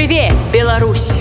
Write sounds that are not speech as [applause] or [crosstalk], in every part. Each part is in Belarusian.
жыве Беларусь.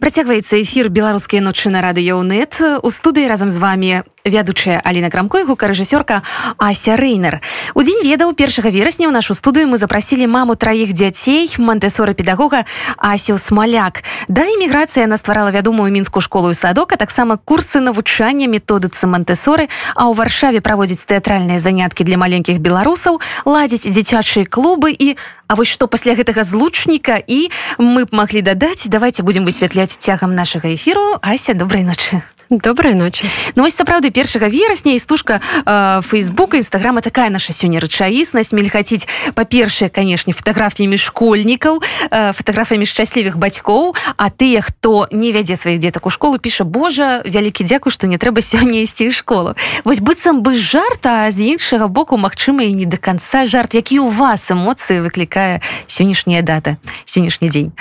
Працягваецца эфір беларускія ночы на радыёнет у студыі разам з вами вядучая Аліна крамкой гукарэжысёрка Ася Рэйнер у дзень ведаў першага верасня ў нашу студыю мы запрасілі маму траіх дзяцей мантэсора педагога Асю смаляк. Да эміграцыя она стварала вядомую мінскую школу садок а таксама курсы навучання методыцы мантэсоры а ў варшаве праводзіць тэатральныя заняткі для маленькіх беларусаў ладзіць дзіцячыя клубы і А вось што пасля гэтага злучніка і мы б маглі дадаць давайте будзем высвятляць цягам нашага эфіру. Ася добрай ночы доброй ночи. Ну вось сапраўды першага верасня і стужка э, фейсбука нстаграма такая наша сёння рэчаіснасць. Мельхаціць па-першае канешне фатаграфіямі школьнікаў э, фатаграфамі шчаслівых бацькоў а тыя хто не вядзе сваіх дзетак у школу піша Божа вялікі дзякуй што не трэба сёння ісці ў школу вось быццам бы жарта з іншага боку Мачыма і не до конца жарт. Які у вас эмоцыі выклікае сённяшняя дата сённяшні дзень?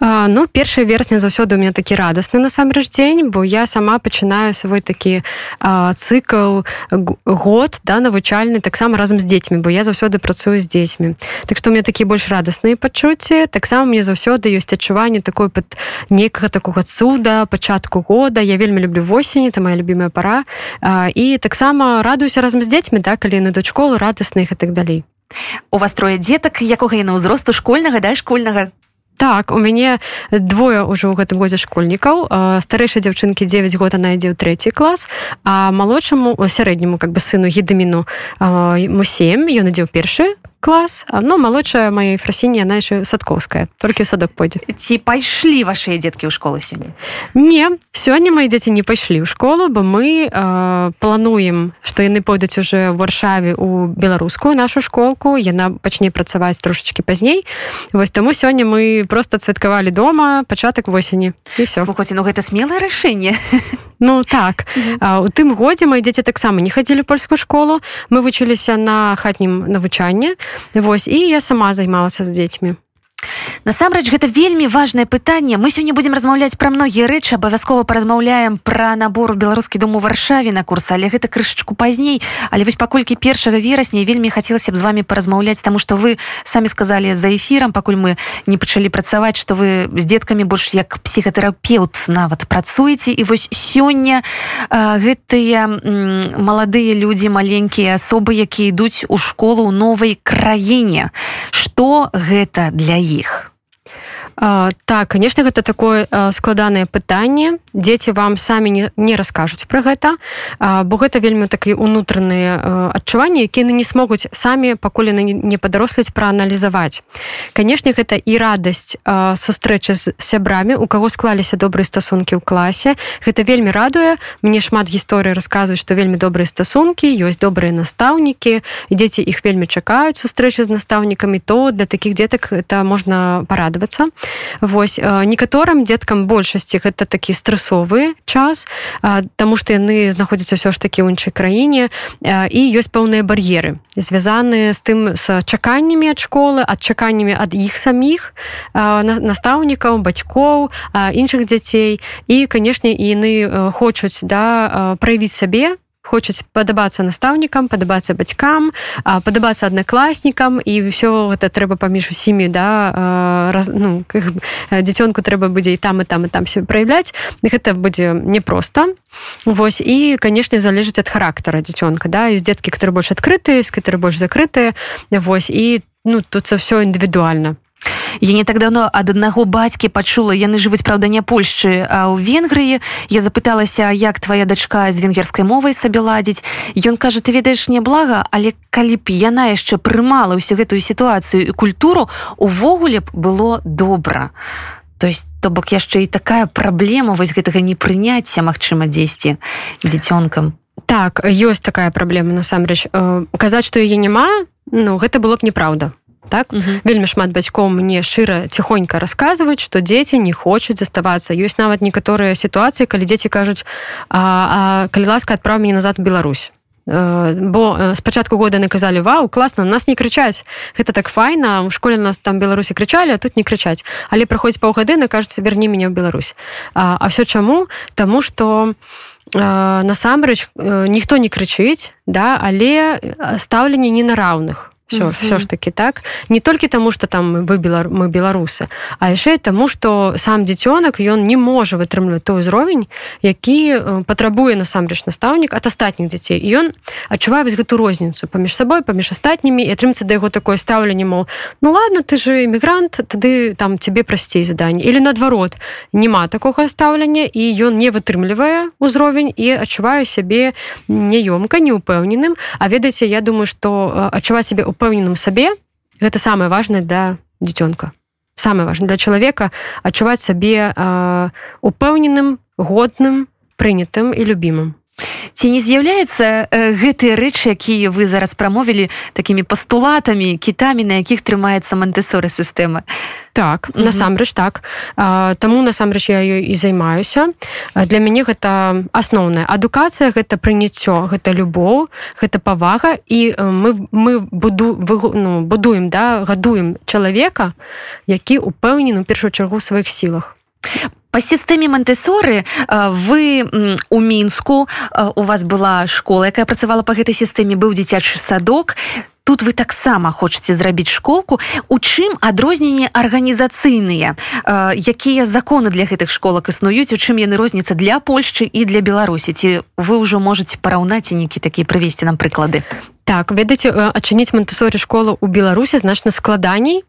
А, ну першая верасня заўсёды у меня такі радасны насамрэч дзень бо я сама пачынаю свой такі а, цыкл год да навучальны таксама разам з дзецьмі бо я заўсёды працую з дзецьмі так што мне такі больш радасныя пачуцці таксама мне заўсёды ёсць адчуванне такой пад некага такога цуда пачатку года. Я вельмі люблю восені это моя любимая пара а, і таксама радуюся разам з дзецьмі да калі на дочколу радасных і так далей у вас трое дзетак якога яна ўзросту школьнага да школьнага так у мяне двое ўжо ў гэтым годзе школьнікаў. Старэйшай дзяўчынкі 9 год она ідзе ў трэці клас. А малодшаму сярэдняму как бы сыну гідаміну му 7 ён ідзе ў першы клас ну малодшая моей фрасіне она яшчэ садковская. Толькі садок пойдзе ці пайшлі ваши дзеткі ў школу сёння не сёння мои дзеці не пайшлі ў школу бо мы э, плануем что яны пойдуць уже в варшаве у беларускую нашу школку яна пачне працаваць трошачки пазней вось таму сёння мы просто цвяткавалі дома пачатак восені і все слухаце ну гэта смелае рашэнне. [laughs] Ну так. У тым годзе мои дзеці таксама не хадзілі польскую школу. Мы вучыліся на хатнім навучанне Вось і я сама займалася з дзецьмі насамрэч гэта вельмі важное пытанне. Мы сёння будем размаўляць пра многія рэчы абавязкова паразмаўляем пра набор беларускі дом у варшаве на курс але гэта крышачку пазней. Але вось паколькі першага верасня вельмі хацелася б з вами паразмаўляць таму что вы самі сказалі за эфірам пакуль мы не пачалі працаваць что вы з деткамі больш як псіхатэрапеўт нават працуеце. І вось сёння гэтыя маладыя людзі маленькія асобы якія ідуць у школу новай краіне. Что гэта для іх так конечно гэта такое складанае пытанне. Дзеці вам самі не, не раскажуць про гэта бо гэта вельмі такі унутраныя адчуванні якія не смогуць самі пакуль яны не падаросліць прааналізаваць. Канешне гэта і радасць сустрэчы з сябрамі у каго склаліся добрыя стасункі ў класе. Гэта вельмі радуе. Мне шмат гісторыі расказваюць што вельмі добрыя стасункі ёсць добрыя настаўнікі дзеці іх вельмі чакаюць сустрэчы з настаўнікамі. То для таких дзетак это можна парадавацца Вось некаторым дзеткам большасці гэта такі стрэсовы час Таму што яны знаходзяцца ўсё ж такі ў іншай краіне і ёсць пэўныя бар'еры звязаныя з тым з чаканнямі ад школы ад чаканнямі ад іх саміх настаўнікаў бацькоў іншых дзяцей. І канешне яны хочуць да праявіць сабе хочуць падабацца настаўнікам падабацца бацькам падабацца аднакласнікам і ўсё гэта трэба паміж усімі да раз ну, дзіцёнку трэба будзе і там і там і там себе праяўляць. Гэта будзе непросто Вось і канешне залежыць ад характара дзіцёнка да ёсць дзеткі которые больш адкрытыя которые больш закрытыя. Вось і ну тут все індывідуальна Я не так давно ад аднаго бацькі пачула яны жывуць праўда не Польшчы а ў венгрыі. Я запыталася як твоя дачка з венгерскай мовай сабе ладзіць? Ён кажа ты ведаеш не блага але калі б яна яшчэ прымала ўсю гэтую сітуацыю і культуру увогуле б было добра то есть то бок яшчэ і такая праблема вось гэтага непрыняцця Мачыма дзесьці дзіцёнкам. Так ёсць такая праблема насамрэч. Казаць што яе няма ну гэта было б неправда так? Угу. вельмі шмат бацькоў мне шчыра ціхонька расказваюць што дзеці не хочуць заставацца. Ёсць нават некаторыя сітуацыі калі дзеці кажуць а, а калі ласка адправ мяне назад Беларусь бо спачатку года наказалі вау класна нас не крычаць гэта так файна у школе нас там беларусі крычалі а тут не крычаць. Але праходзіць паўгады на кажуцца верні мяне ў Беларусь а, а все чаму? Тому что насамрэч ніхто не крычыць да але стаўленне не на раўных все uh -huh. все ж таки так. Не толькі таму что там вы белар мы беларусы а яшчэ таму что сам дзіцёнак ён не можа вытрымліваць той узровень які э, патрабуе насамрэч настаўнік ад астатніх дзяцей ён адчувае вось гэту розніцу паміж сабой паміж астатнімі і атрымцца да яго такое стаўленне мол ну ладно ты же эмігрант тады там тебе прасцей заданне или наадварот няма такога стаўлення і ён не вытрымлівае узровень і адчуваю сябе няёмка неупэўненым а ведаеце я думаю что адчуваць себе у упэўненым сабе гэта самое важное для дзіцёнка самое важное для чалавека адчуваць сабе упэўненым годным прынятым і любімым ці не з'яўляецца гэтыя рэчы якія вы зараз прамовілі такімі пастулатамі кітамі на якіх трымаецца мантэсоры сістэма? Так угу. насамрэч так. А, таму насамрэч я ёй і займаюся. Для мяне гэта асноўная адукацыя гэта прыняццё гэта любоў гэта павага. І мы мы буду вы, ну, будуем да гадуем чалавека які упэўнены у першую чаргу сваіх сілах по сістэме мантэсоры вы у мінску у вас была школа якая працавала по гэтай сістэме быў дзіцячы садок. Тут вы таксама хочаце зрабіць школку. У чым адрозненне арганізацыйныя? Якія законы для гэтых школак існуюць? У чым яны розніца для Польшчы і для беларусі? Ці вы ўжо можете параўнаць і нейкі такі прывесці нам прыклады так ведаеце адчыніць мантысорі школу ў беларусе значна складаней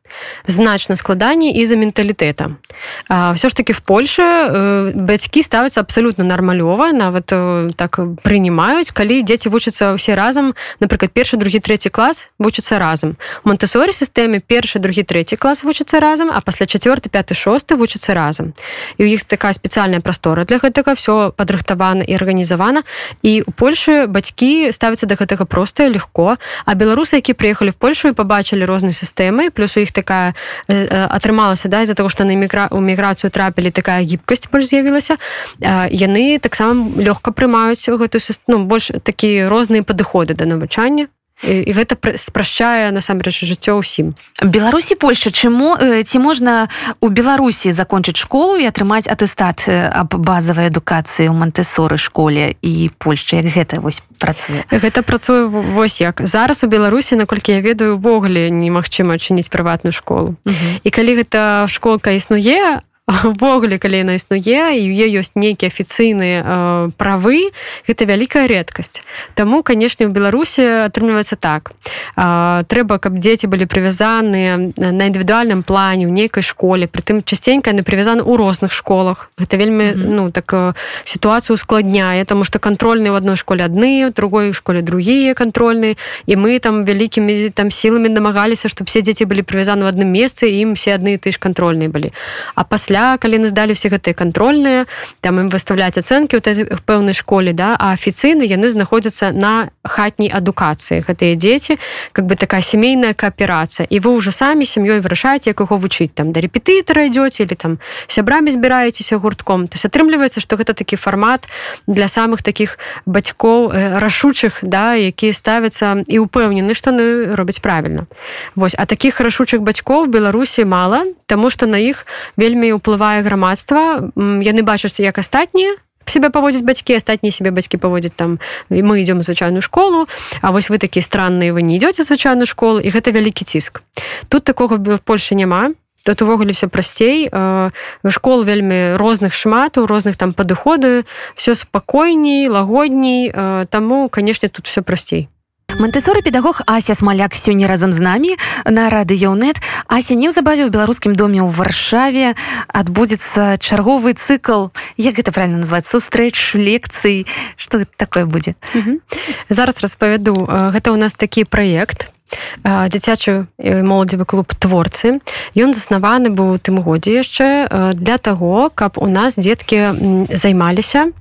значна складаней і-за менталітэта. Ўсё ж таки в Польше бацькі ставяцца абсалютна нармалёва нават так прынимаюць калі дзеці вучацца ўсе разам напрыклад першы другі третий клас вучацца разам. Мантысорі сістэме першы другі третий клас вучацца разам а пасля четверты пяты шосты вучацца разам. І у іх такая спецыяльная прастора для гэтага все падрыхтавана і арганізавана. І у Польшы бацькі ставяцца да гэтага проста легко легко. А беларусы які приехали в польшу і побачылі розныя сістэмы плюс у іх такая атрымалася да из-за того что на эмігра у міграцыю трапілі такая гібкасць больш з'явілася яны таксама лёгка прымаюць гэтую ну, больш такія розныя падыходы да навучання і гэта спрашчае насамрэч жыццё ўсім беларусі польша чаму ці можна у беларусі закончыць школу і атрымаць атэстат аб базавай адукацыі ў мантэсоры школе і польшчы як гэта вось працуе? Гэта працуе вось як. Зараз у беларусі наколькі я ведаю увогуле немагчыма адчыніць прыватную школу. -huh. і калі гэта школка існуе увогуле калі яна існуе і е ёсць нейкія афіцыйныя э, правы. Гэта вялікая рэдкасць Таму канешне у беларусі атрымліваецца так. Э, трэба каб дзеці былі прывязаныя на індывідуальным плане у нейкай школе. Притым частенька яны прывязаны ў розных школах. Гэта вельмі mm -hmm. ну так сітуацыю ускладняе тому что контрольныя в одной школе адны другой школе другія контрольныя і мы там вялікімі там сіламі намагаліся чтобы все дзеці былі прывязаны в адным месцы ім все адны ты ж контрольныя былі а пасля пасля калі нас далі все гэтыя контрольныя там ім выставляць ацэнкі ў пэўнай школе да а афіцыйны яны знаходзяцца на хатняй адукацыі. Гэтыя дзеці как бы такая сямейная кааперацыя. І вы ўжо самі сям'ёй вырашаеце яго вучыць. Там да рэпетытара ідзёце или там сябрамі збіраецеся гуртком. То есть атрымліваецца что гэта такі фармат для самых таких бацькоў рашучых да якія ставяцца і упэўнены што яны робяць правильно Вось а таких рашучых бацькоў беларусі мала тому что на іх вельмі уплываюць уплывае грамадства яны бачаць як астатнія себя паводзяць бацькі астатнія себе бацькі паводзяць там і мы идем звычайную школу А вось вы такі странные вы не идете звычайную школу і гэта вялікі ціск тут такого в Польше няма тут увогуле все прасцей школ вельмі розных шматаў розных там падыходы все спакойней лагодней таму канешне тут все прасцей Мантэсоры педагог Ася смаляк сёння разам з намі на радыёнет Ася неўзабаве ў беларускім доме ў варшаве адбудзецца чарговы цыкл як гэта правильно назваць сустрэч лекцый что такое будзе зараз распавяду. Гэта у нас такі праект дзіцячы моладзевы клуб творцы ён заснаваны быў тым годзе яшчэ для таго каб у нас дзеткі займаліся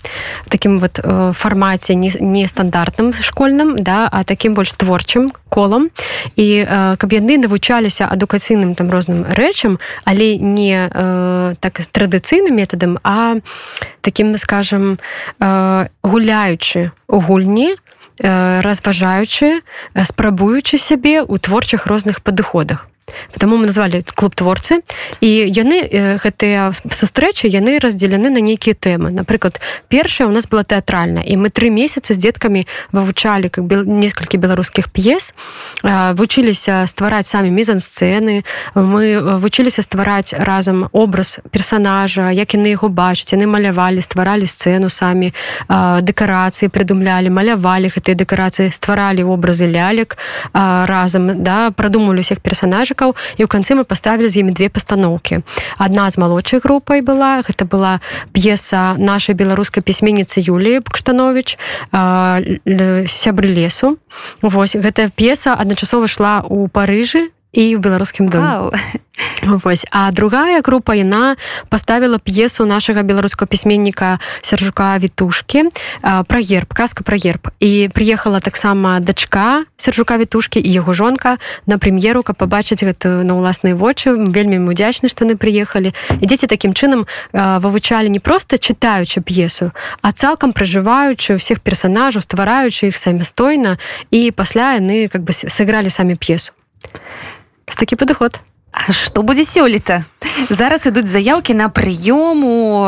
таким вот фармаце нестандартным школьным да а таким больш творчым колам. І каб яны навучаліся адукацыйным там розным рэчам але не так з традыцыйным метадам а таким скажем гуляючы у гульні разважаючы спрабуючы сябе ў творчых розных падыходах потому мы назвалі клуб творцы і яны гэтыя сустрэчы яны раздзелены на нейкія тэмы. Напрыклад першая у нас была тэатральна і мы тры месяцы з дзеткамі вывучалі как бы некалькі беларускіх п'ес вучыліся ствараць самі мізансцэны мы вучыліся ствараць разам образ персонажа як яны яго бачаць. Яны малявалі стваралі сцэну самі дэкарацыі прыдумлялі малявалі гэтыя дэкарацыі стваралі образы лялек разам да прадумалі усіх персонажыкаў і ў канцы мы паставілі з імі две пастаноўкі. Адна з малодшай групай была гэта была п'еса нашай беларускай пісьменніцы Юліі Бкштанович сябры лесу Вось гэтая п'еса адначасова шла у парыжы і в беларускім доме. Вось. А другая група яна поставила п'есу нашага беларускага пісьменніка сержука вітушки про герб казка про герб. І приехала таксама дачка сержука вітушки і яго жонка на прэм'еру каб побачыць гэта на ўласныя вочы. Вельмі удзячны што яны приехалі і дзеці такім чынам вывучалі не просто чытаючы п'есу а цалкам пражываючы ўсіх персонажаў ствараючы іх самастойна. І пасля яны как бы сыгралі самі п'есу такі падыход. Что будзе сёлета? Зараз ідуць заявкі на прыёму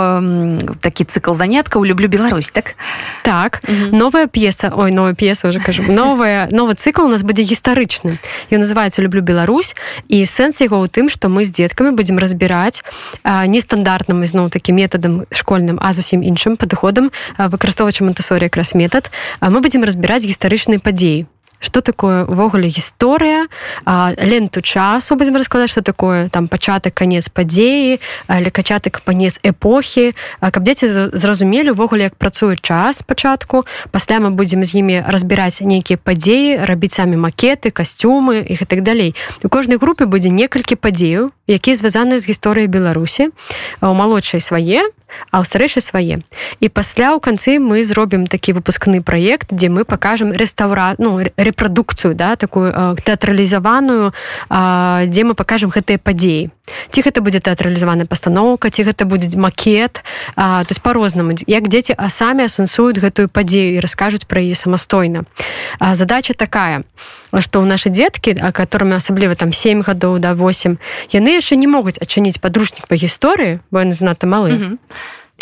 такі цикл заняткаў люблю Беларусь так? Так. Новая п'еса ой новая п'еса уже кажу. [laughs] Новая новы цикл у нас будзе гістарычны. Ён называется люблю Беларусь і сэнс яго ў тым што мы з дзеткамі будзем разбіраць нестандартным ізноў такі метадам школьным а зусім іншым падыходам выкарыстоўвачы монтасорія якраз метад. А мы будзем разбіраць гістарычныя падзеі что такое увогуле гісторыя ленту часу будем раскладаць что такое там пачатак конец падзеі але качатак панец эпохі каб дзеці зразумелі увогуле як працуе час пачатку. Пасля мы будзем з імі разбіраць нейкія падзеі рабіць самі макеты касцюмы і так далей. У кожнай групе будзе некалькі падзеяў якія звязаны з гісторыяй беларусі. У малодшай свае а ў старэйшай свае. І пасля ў канцы мы зробім такі выпускны праект дзе мы покажем рэстаўра ну рэпрадукцыю да такую тэатралізаваную дзе мы покажем гэтыя падзеі. Ці гэта будзе тэатралізаваная пастаноўка ці гэта будзе макет а, то есть по-рознаму як дзеці а самі асэнсуюць гэтую падзею і раскажуць пра яе самастойна. Задача такая что ў нашы дзеткі а которыми асабліва там 7 гадоў да 8 яны яшчэ не могуць адчыніць падручнік па гісторыі бо яны знато малы mm -hmm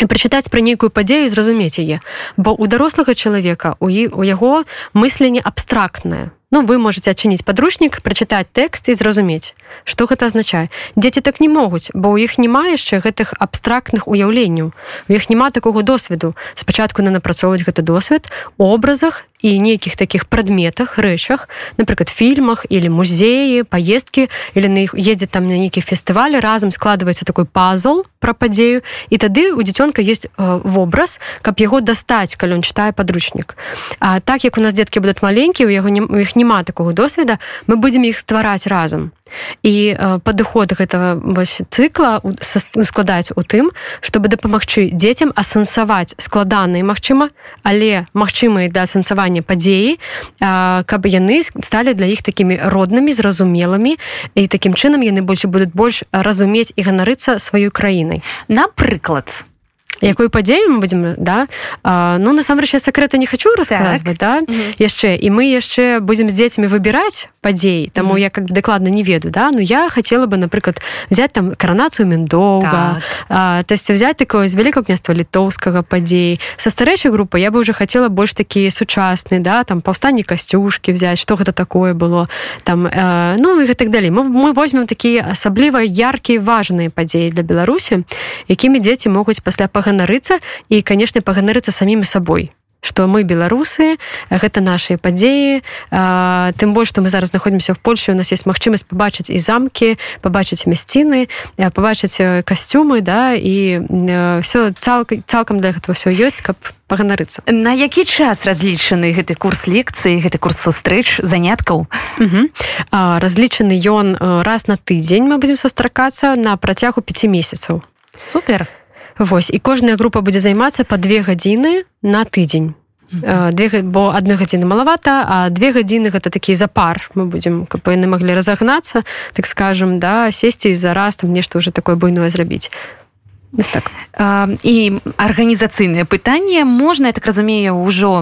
прачытаць пра нейкую падзею зразумець яе бо у дарослага чалавека у і у яго мысленне абстрактнае Ну вы можете адчыніць падручнік прачытаць тэкст і зразумець что гэта азначае? Дзеці так не могуць бо ў іх няма яшчэ гэтых абстрактных уяўленняў. У іх няма такого досведу. Спачатку на напрацоўваць гэты досвед у образах і нейкіх таких прадметах рэчах напрыклад фільмах или музеі поездкі или на іх ездзіць там на нейкі фестывалі разам складваецца такой пазл про падзею і тады у дзіцёнка есть э, вобраз каб яго дастаць калі он чытае падручнік. А так як у нас дзеткі будуць маленькі у яго не, у іх няма такого досведа мы будзем іх ствараць разам і падыход гэтага вось цыкла складаць у тым чтобы дапамагчы дзецям асэнсаваць складаныя магчыма але магчымыя для асэнсавання падзеі каб яны сталі для іх такімі роднымі зразумелымі. І такім чынам яны больш будуць больш разумець і ганарыцца сваёй краінай. Напрыклад якую падзею мы будзем да? А, ну насамрэч я сакрэта не хочу расказваць так. да? яшчэ і мы яшчэ будзем з дзецьмі выбіраць падзей таму я как дакладна не ведаю да? Ну я хотела бы напрыклад взять там каранацыю мендоўга так. то есть взять такое з вялікага княства літоўскага падзей са старэйшай групы я бы уже хотела больш такі сучасны да? Там паўстанні касцюшки взять что гэта такое было там э, ну і так далей мы, мы возьмем такія асабліва яркія важныя падзеі для беларусі якімі дзеці могуць пасля пагадаць паганарыцца і канешне паганарыцца самімі сабой что мы беларусы гэта наши падзеі. Тым больш что мы зараз знаходзімся в Польше у нас есть магчымасць побачыць і замкі побачыць мясціны побачыць касцюмы да і все цалкам цалкам для гэтага все ёсць каб паганарыцца. На які час разлічаны гэты курс лекцыі гэты курс сустрэч заняткаў? Разлічаны ён раз на тыдзень мы будзем сустракацца на працягу 5 месяцаў. Супер. а Вось і кожная група будзе займацца па две гадзіны на тыдзень. Две, бо адны гадзіны малавата а две гадзіны гэта такі запар. Мы будзем каб яны маглі разагнацца так скажем да сесці за раз там нешта уже такое буйное зрабіць. Так. А, і арганізацыйнае пытанне можна я так разумею ўжо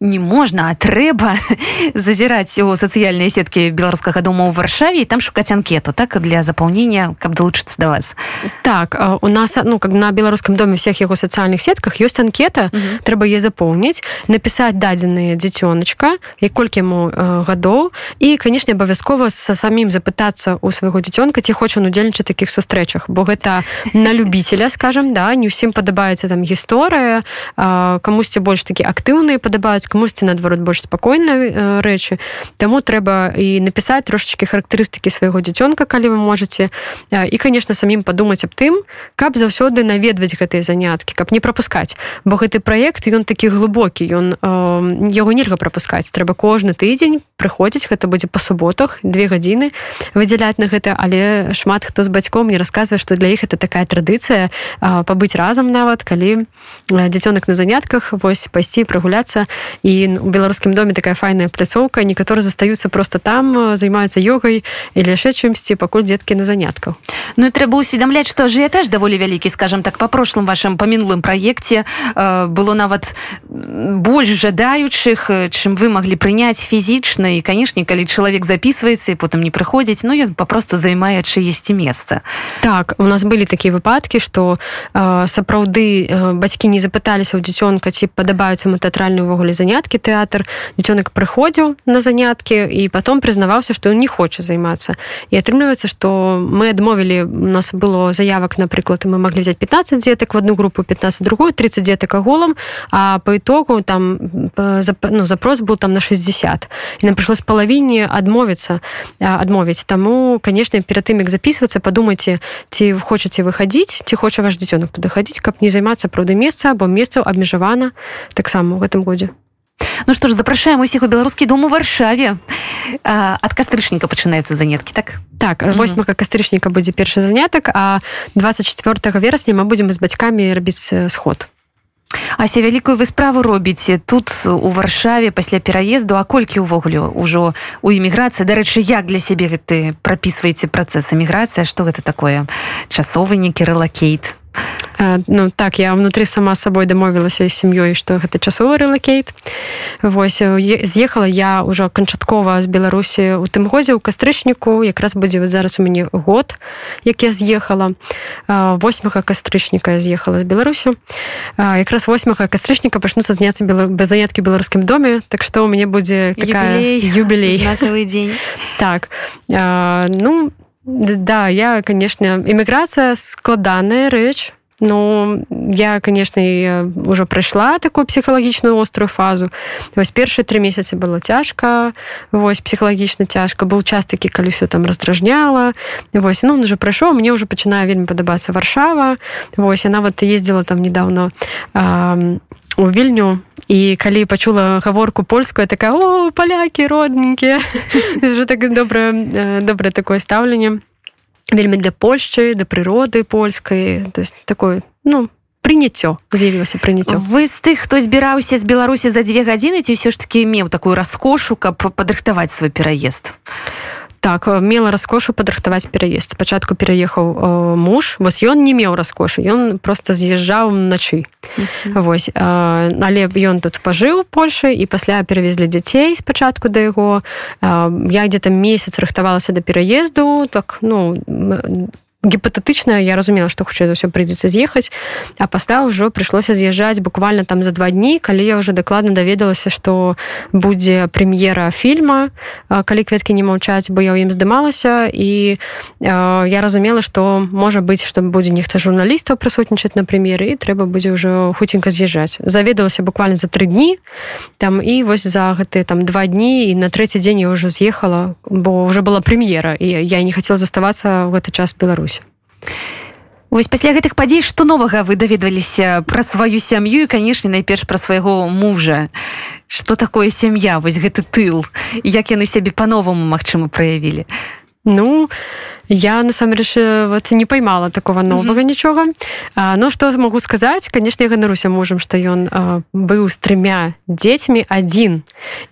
не можна а трэба [laughs] зазіраць у сацыяльныя сеткі беларускага дома ў варшаве там шукаць анкету. Так для запаўнення каб далучыцца да вас. Так у нас ну как на беларускам доме всех яго сацыяльных сетках ёсць анкета. Трэба е запоўніць напісаць дадзеныя дзіцёначка і колькі яму гадоў і канешне абавязкова са самім запытацца у свайго дзіцёнка ці хоча удзельнічаць таких сустрэчах. Бо гэта [laughs] на любителя скажем да не ўсім падабаецца там гісторыя камусьці больш такі актыўныя падабаюць камусьці наадварот больш спакойнай э, рэчы. Таму трэба і напісаць трошачки характарыстыкі свайго дзіцёнка калі вы можете і конечно самім падумаць аб тым каб заўсёды наведваць гэтыя заняткі каб не пропускаць бо гэты проект ён такі глыбокі ён э, яго нельга пропускаць трэба кожны тыдзень прыходзіць гэта будзе по суботах две гадзіны выдзяляць на гэта але шмат хто з бацьком не расказвае што для іх это такая традыцыя пабыць разам нават калі дзіцёнак на занятках вось пайсці прагуляцца і у беларускім доме такая файная пляцоўка некаторы застаюцца просто там займаюцца йогай или яшчэ чымсьці пакуль дзеткі на занятках. Ну і трэба усведамляць што ажыятаж даволі вялікі скажем так. По прошлым вашим па мінулым праекце э, было нават больш жадаючых чым вы маглі прыняць фізічна і канешне калі чалавек записывается і потым не прыходзіць Ну ён папросту займае чыесьці месца так у нас былі такія выпадкі что э, сапраўды э, бацькі не запыталіся ў дзіцёнка ці падабаюцца мы тэатральны увогуле заняткі заняткі тэатр дзіцёнак прыходзіў на заняткі і потом прызнаваўся што ён не хоча займацца і атрымліваецца што мы адмовілі у нас было заявак напрыклад мы маглі взять 15 дзетак в одну групу 15 другую 30 дзетак аголам а по итогу там ну, запрос был там на 60 і нам прыйшлось палавіне адмовіцца адмовіць таму конечно перад тым як записываться подумайте ці хочаце выходить ці хоча ваш дзіцёнак туды хадзіць каб не займацца праўды месца або месцаў абмежавана таксама у гэтым годзе Ну што ж запрашаем усіх у беларускі дом у варшаве. Ад кастрычніка пачынаюцца заняткі так? Так восьмага кастрычніка будзе першы занятак а 24 верасня мы будзем з бацькамі рабіць сход. Ася вялікую вы справу робіце тут у варшаве пасля пераезду а колькі ўвогуле ўжо у эміграцыі? Дарэчы як для сябе гэты прапісваеце працэс эміграцыя што гэта такое? Часовы некі рэлакейт ну так я внутри сама сабой дамовілася з сям'ёй што гэта часовы рэлакейт восьось з'ехала я ўжо канчаткова з беларусі у тым годзе ў кастрычніку якраз будзе вот зараз у мяне год як я з'ехала восьмага кастрычніка з'ехала з беларусю. Якраз восьмага кастрычніка пачнуцца зняцца без заняткі беларускім доме так што у мяне будзе юбілей знакавы дзень так а, ну да я конечно эміграцыя складаная рэч Ну я конечно ўжо прайшла такую псіхалагічную острую фазу. Вось першыя три месяцы было цяжка вось псіхалагічна цяжка быў час такі калі все там раздражняла вось. Ну уже прайшоў мне уже пачынае вельмі падабацца варшава вось. Я нават ездила там недавно у вільню і калі пачула гаворку польскую такая о палякі родненькія [laughs] так добра добрае такое стаўленне вельмі для Польшчы да прыроды польскай. То есть такой ну прыняццё з'явілася прыняццё вы з тых хто збіраўся з беларусі за дзве гадзіны ці ўсё ж таки меў такую раскошу каб падрыхтаваць свой пераезд так мела раскошу падрыхтаваць пераезд. Спачатку пераехаў муж вось ён не меў раскошы ён просто з'язджаў начы. Вось але ён тут пажыў Польшы і пасля перавезлі дзяцей спачатку да яго. Я где-то месяц рыхтавалася да пераезду так ну гіпатэтычна я разумела што хутчэй за ўсё прыйдзецца з'ехаць а пасля ўжо прыйшлося з'язджаць буквально там за два дні калі я уже дакладна даведалася што будзе прэм'ера фільма калі кветкі не маўчаць бо я ў ім здымалася і я разумела што можа быць што будзе нехта журналістаў прысутнічаць на прэм'еры і трэба будзе ўжо хуценька з'язджаць заведалася буквально за тры дні там і вось за гэтыя там два дні і на трэці дзень я ўжо з'ехала бо уже была прэм'ера і я не хацела заставацца ў гэты час Беларусь Вось пасля гэтых падзей што новага вы даведваліся пра сваю сям'ю і канешне найперш пра свайго мужа? Что такое сям'я? Вось гэты тыл. Як яны сябе по-новаму магчыма праявілі? Ну я насамрэч вот не поймала такого новага нічога Ну что могу сказаць конечно я ганаруся мужам что ён быў з трымя дзецьмі один.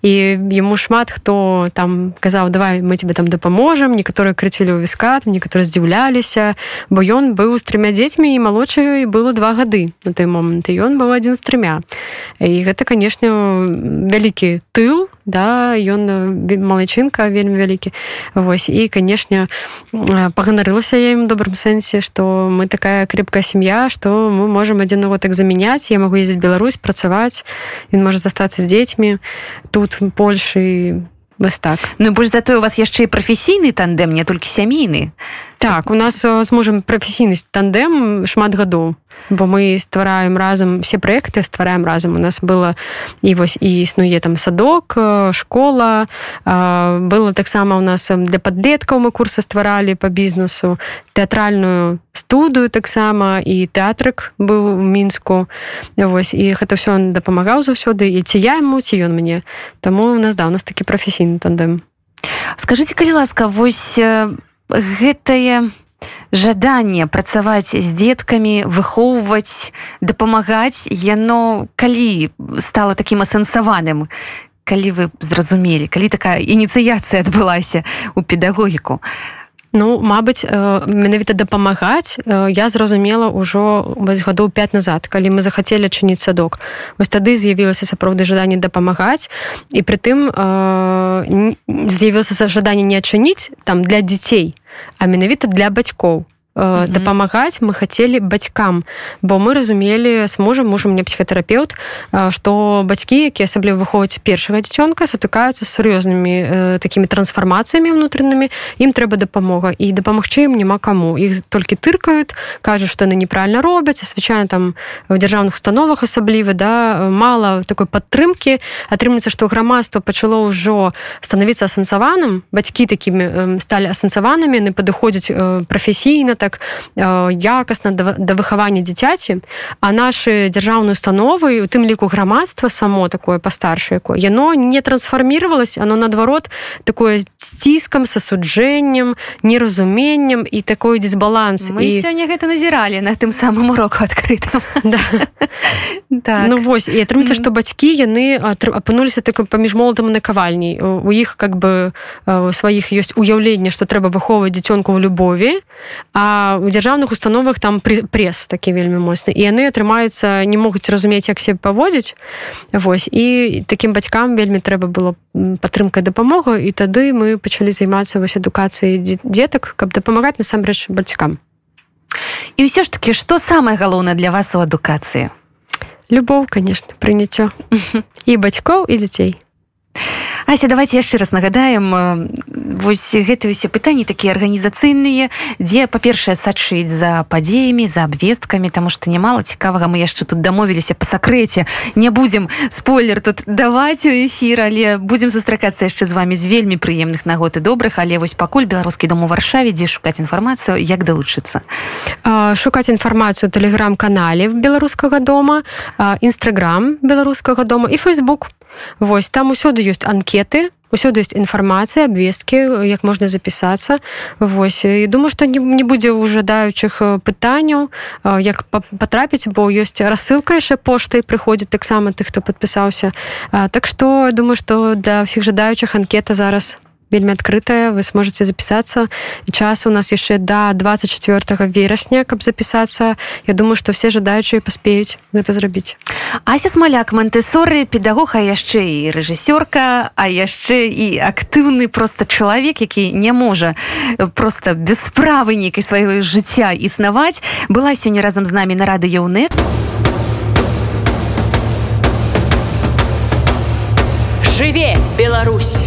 І ему шмат хто там казаў давай мы тебе там дапаможам некаторыя крыцілі ў віскат некаторы здзіўляліся бо ён быў з трымя дзецьмі і малодшаю было два гады на той момант і ён быў адзін з трымя і гэта канешне вялікі тыл да ён малайчынка вельмі вялікі Вось і канешне паганарылася я ім добрым сэнсе што мы такая крепкая сям'я што мы можемм адзін нават так замяняць я могу ездзіць Беларусь працаваць ён можа застацца з дзецьмі тут Польшы вось так. Ну больш затое у вас яшчэ і прафесійны тандем не толькі сямейны так у нас з мужам прафесійнасць тандем шмат гадоў бо мы ствараем разам все проекты ствараем разам. У нас было і вось і існуе там садок школа было таксама у нас для падлеткаў мы курсы стваралі по бізнесу тэатральную студыю таксама і тэатрык быў у мінску. Вось і гэта все он дапамагаў заўсёды і ці я яму ці ён мне. Таму у нас да у нас такі прафесійны тандем. Скажите калі ласка вось гэтае жаданне працаваць з дзеткамі выхоўваць дапамагаць яно калі стала такім асэнсаваным калі вы зразумелі калі такая ініцыяцыя адбылася у педагогіку Ну Мабыць менавіта дапамагаць я зразумела ўжо вось гадоў 5 назад калі мы захацелі чыніць садок. Вось тады з'явілася сапраўды жаданне дапамагаць і прытым з'явілася жаданне не адчыніць там для дзяцей а менавіта для бацькоў э, дапамагаць мы хацелі бацькам бо мы разумелі с мужам мужам мне псіхатэрапеўт што бацькі якія асабліва выходзяць першага дзіцёнка сутыкаюцца з сур'ёзнымі э, такімі трансфармацыямі ўнутранымі ім трэба дапамога і дапамагчы ім няма каму іх толькі тыркаюць кажуць што яны неправільна робяць звычайна там в дзяржаўных установах асабліва да мала такой падтрымки атрымлецца што грамадства пачало ўжо становіцца асэнсаваным бацькі такімі сталі асэнсаванымі яны падыходзяць э, прафесійна так так якасна да, да выхавання дзіцяці а наши дзяржаўныя установы у тым ліку грамадства само такое пастаршае яно не трансфармировалось оно наадварот такое сціскам сасуджэннем неразуменнем і такой дисбаланс мы і... сёння гэта назіралі на тым самым уроку адкрытым да. [laughs] так. ну вось і атрымецца што бацькі яны апынуліся так паміж молотам накавальней у іх как бы сваіх ёсць уяўленне што трэба выхоўваць дзіцёнку ў любові а у дзяржаўных установах там пресс такі вельмі моцны і яны атрымаюцца не могуць разумець як себе паводзіць Вось і такім бацькам вельмі трэба было падтрымка дапамога і тады мы пачалі займацца вось адукацыяй дзетак каб дапамагаць насамрэч бацькам. І ўсё ж таки что самое галоўнае для вас у адукацыі? Любоў конечно прыняццё. [laughs] І бацькоў і дзяцей Ася давайте яшчэ раз нагадаем э, вось гэты усе пытанні такія арганізацыйныя дзе па-першае сачыць за падзеямі за абвесткамі тому что нямала цікавага мы яшчэ тут дамовіліся по сакрэце. Не будзем спойлер тут даваць у эфір але будзем сустракацца яшчэ з вами з вельмі прыемных нагод і добрых. Але вось пакуль беларускі дом у варшаве дзе шукаць інфармацыю як далучыцца? Шукаць інфармацыю тэлеграм-канале беларускага дома інстаграм беларускага дома і фейсбук Вось там усюды ёсць анкеты усюды ёсць інфармацыя абвесткі як можна запісацца. Вось і думаю што не, будзе ў жадаючых пытанняў як патрапіць бо ёсць рассылка яшчэ поштай прыходзіць таксама тых хто падпісаўся. Так што думаю што для ўсіх жадаючых анкета зараз вельмі адкрытая вы сможете запісацца. І час у нас яшчэ до 24 верасня каб запісацца. Я думаю что все жадаючыя паспеюць гэта зрабіць. Ася смаляк мантэсоры педагога яшчэ і рэжысёрка а яшчэ і актыўны просто чалавек які не можа просто без справы нейкай свайго жыцця існаваць. Была сёння разам з намі на радыёнет жыве Беларусь